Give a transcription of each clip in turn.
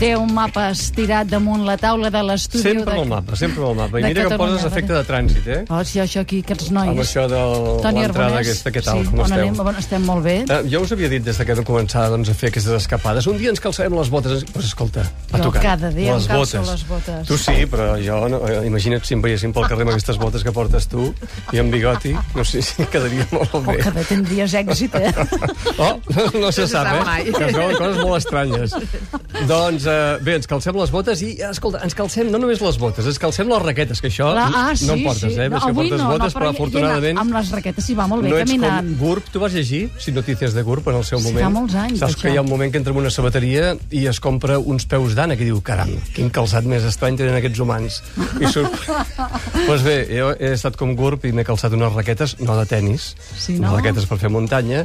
té un mapa estirat damunt la taula de l'estudi. Sempre amb el mapa, sempre amb el mapa. I mira que em poses efecte de trànsit, eh? Oh, sí, això aquí, aquests nois. Amb això de l'entrada aquesta, què tal, sí, com on esteu? Anem, on estem molt bé. Eh, jo us havia dit des de que vam començar doncs, a fer aquestes escapades. Un dia ens calçarem les botes. Pues escolta, a Jo tocar. cada dia em les calço botes. les botes. Tu sí, però jo, no, eh, imagina't si em veiéssim pel carrer amb aquestes botes que portes tu i amb bigoti. No sé si quedaria molt Oh, bé. que bé tindries èxit, eh? Oh, no, no se sap, eh? Que es veuen coses molt estranyes. doncs, eh, bé, ens calcem les botes i, escolta, ens calcem no només les botes, ens calcem les raquetes, que això La, ah, sí, no em portes, sí. eh? No, que avui portes no, botes, no, però hi- afortunadament... Amb les raquetes s'hi va molt bé no ets caminant. com GURB, tu vas llegir, si notícies de GURB en el seu Sí, moment. fa molts anys, Saps això. que hi ha un moment que entra en una sabateria i es compra uns peus d'ànec i diu, caram, quin calçat més estrany tenen aquests humans. I surt... pues bé, jo he estat com GURB i m'he calçat unes raquetes, no de tennis, Sí, no? raquetes per fer muntanya,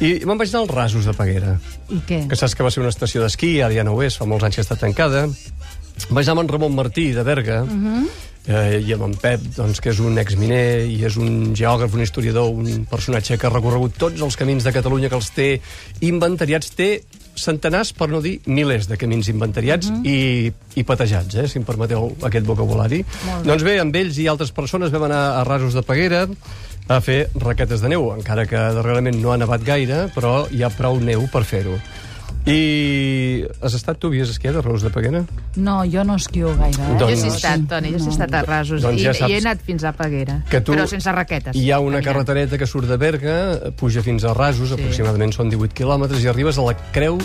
i me'n vaig anar als rasos de Peguera I què? que saps que va ser una estació d'esquí, ara ja no ho és, fa molts que està tancada. Vaig anar amb en Ramon Martí, de Berga, uh Mhm. -huh. eh, i amb en Pep, doncs, que és un exminer i és un geògraf, un historiador, un personatge que ha recorregut tots els camins de Catalunya, que els té inventariats, té centenars, per no dir milers de camins inventariats uh Mhm. -huh. i, i patejats, eh, si em permeteu aquest vocabulari. Doncs bé, amb ells i altres persones vam anar a Rasos de Peguera a fer raquetes de neu, encara que darrerament no ha nevat gaire, però hi ha prou neu per fer-ho. I has estat tu, havies esquiat a Rasos de Peguera? No, jo no esquio gaire, eh? Doncs- Jo sí he estat, Toni, jo sí he estat a rasos. Doncs I, ja I saps he anat fins a Peguera, que tu- però sense raquetes. Hi ha una caminant. carretereta que surt de Berga, puja fins a Rasos, sí. aproximadament són 18 quilòmetres, i arribes a la Creu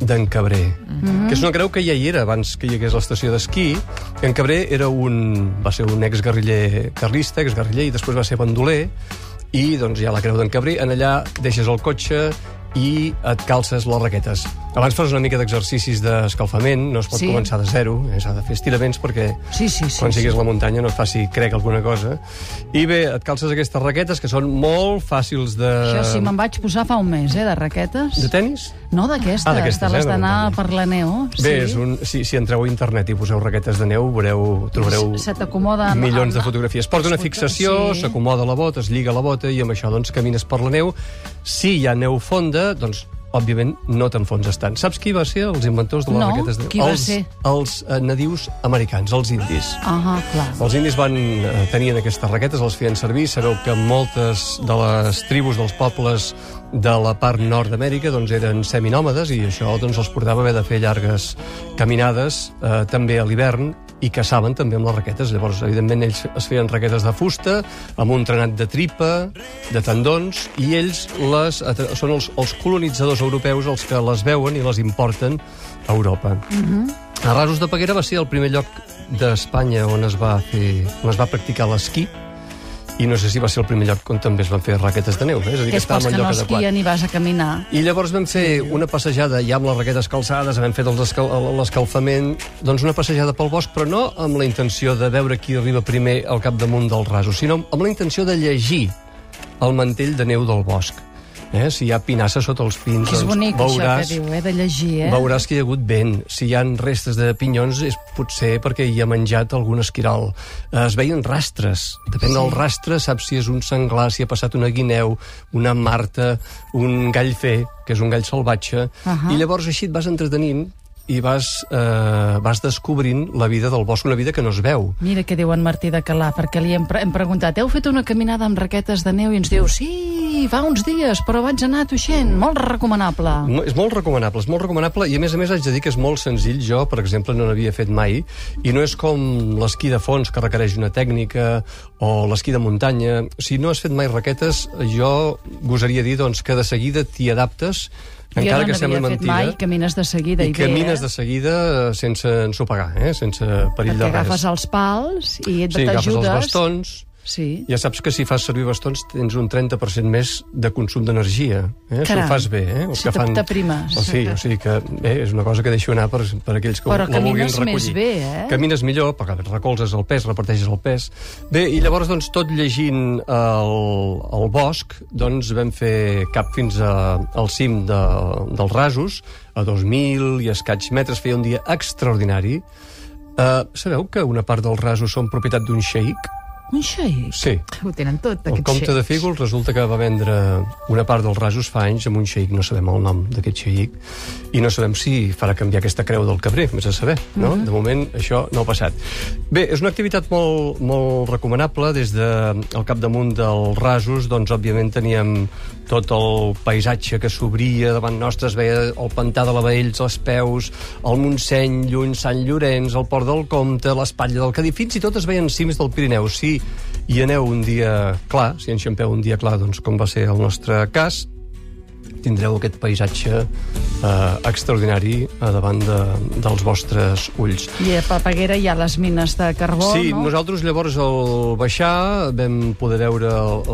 d'en Cabré, mm -hmm. que és una creu que ja hi era abans que hi hagués l'estació d'esquí. En Cabré era un, va ser un exguerriller carlista, exguerriller, i després va ser bandoler, i doncs hi ha la Creu d'en Cabré, en allà deixes el cotxe i et calces les raquetes. Abans fas una mica d'exercicis d'escalfament, no es pot Sí. començar de zero, eh, s'ha de fer estiraments perquè Sí, sí, sí. quan sí. siguis a la muntanya no et faci crec alguna cosa. I bé, et calces aquestes raquetes que són molt fàcils de... Això sí, me'n vaig posar fa un mes, eh, de raquetes. De tennis? No, d'aquestes, Ah, d'aquestes, de les eh, d'anar per la neu. Sí. Bé, és un, si, si entreu a internet i poseu raquetes de neu, veureu, trobareu Se t'acomoda... milions de fotografies. Porta una fixació, Sí. s'acomoda la bota, es lliga la bota i amb això doncs camines per la neu. Si hi ha neu fonda, doncs òbviament no t'enfonses tant. Saps qui va ser els inventors de les No, raquetes de neu? qui va els, ser? Els eh, nadius americans, els indis. Ah, clar. Els indis van eh, tenien aquestes raquetes, les feien servir. Sabeu que moltes de les tribus dels pobles de la part nord d'Amèrica doncs, eren seminòmades i això doncs, els portava a haver de fer llargues caminades eh, també a l'hivern i caçaven també amb les raquetes. Llavors, evidentment, ells es feien raquetes de fusta, amb un trenat de tripa, de tendons, i ells les, són els, els colonitzadors europeus els que les veuen i les importen a Europa. A Rasos de Peguera va ser el primer lloc d'Espanya on es va fer, on es va practicar l'esquí i no sé si va ser el primer lloc on també es van fer raquetes de neu, eh? és a dir, Que que estàvem que en no lloc adequat. esquien i vas a caminar. I llavors vam fer una passejada ja amb les raquetes calçades, vam els escal l'escalfament, doncs una passejada pel bosc, però no amb la intenció de veure qui arriba primer al capdamunt del raso, sinó amb la intenció de llegir el mantell de neu del bosc. Eh? Si hi ha pinassa sota els pins, Que és doncs bonic, veuràs, això que diu, eh, de llegir, eh? veuràs que hi ha hagut vent. Si hi ha restes de pinyons és potser perquè hi ha menjat algun esquiral. Eh, Es veien rastres. Depèn Sí. del rastre, saps si és un senglar, si ha passat una guineu, una marta, un gall fer, que és un gall salvatge, Ahà. i llavors així et vas entretenint i vas, eh, vas descobrint la vida del bosc, una vida que no es veu. Mira què diu en Martí de Calà, perquè li hem, pre hem preguntat, heu fet una caminada amb raquetes de neu? I ens diu, sí, fa uns dies, però vaig anar tuixent, molt recomanable. Mo- És molt recomanable, és molt recomanable i a més a més haig de dir que és molt senzill. Jo, per exemple, no n'havia fet mai i no és com l'esquí de fons que requereix una tècnica o l'esquí de muntanya. Si no has fet mai raquetes, jo gosaria dir doncs, que de seguida t'hi adaptes encara jo que no n'havia fet mentida. mai, camines de seguida i, i bé, camines eh? de seguida eh, sense ensopegar, eh? sense perill Perquè de res. agafes els pals i et Sí, agafes els t'ajudes. bastons, Sí. ja saps que si fas servir bastons tens un 30% més de consum d'energia. Eh? Si Caram. ho fas bé. Eh? Els Si que fan... t'aprimes. Oh, sí, o sigui que bé, és una cosa que deixo anar per, per aquells que Però la vulguin camines recollir. més bé, eh? Camines millor, perquè recolzes el pes, reparteixes el pes. Bé, i llavors, doncs, tot llegint el, el bosc, doncs vam fer cap fins a, al cim de, dels rasos, a 2.000 i escaig metres, feia un dia extraordinari. Uh, sabeu que una part dels rasos són propietat d'un xeic? Un xeic? Sí. Ho tenen tot, El aquests comte de xeics. Fígols resulta que va vendre una part dels rasos fa anys amb un xeic, no sabem el nom d'aquest xeic, i no sabem si farà canviar aquesta creu del cabrer, més a saber, no? Mhm. De moment això no ha passat. Bé, és una activitat molt, molt recomanable, des de al capdamunt dels rasos, doncs òbviament teníem tot el paisatge que s'obria davant nostre, es veia el pantà de la Baells, els peus, el Montseny, lluny Sant Llorenç, el Port del Comte, l'Espatlla del Cadí, fins i tot es veien cims del Pirineu. Si hi aneu un dia clar, si enxampeu un dia clar, doncs com va ser el nostre cas, tindreu aquest paisatge eh, extraordinari a davant de, dels vostres ulls. I a Papeguera hi ha les mines de carbó, Sí, no? nosaltres llavors al baixar vam poder veure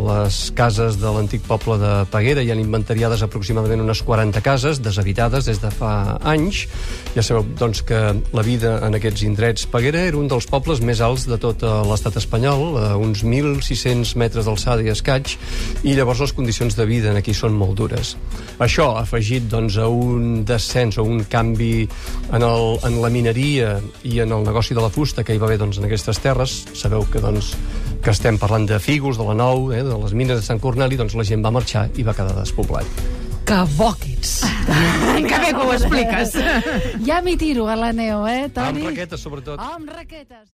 les cases de l'antic poble de Peguera, hi han inventariades aproximadament unes 40 cases deshabitades des de fa anys. Ja sabeu doncs, que la vida en aquests indrets Peguera era un dels pobles més alts de tot eh, l'estat espanyol, a uns 1.600 metres d'alçada i escaig, i llavors les condicions de vida en aquí són molt dures. Això, afegit doncs, a un descens o un canvi en, el, en la mineria i en el negoci de la fusta que hi va haver doncs, en aquestes terres, sabeu que, doncs, que estem parlant de Fígols, de la Nou, eh, de les mines de Sant Corneli, doncs la gent va marxar i va quedar despoblat. Que bo que ets. Que bé que ho expliques. ja m'hi tiro a la neu, eh, Toni? Amb raquetes, sobretot. Amb raquetes.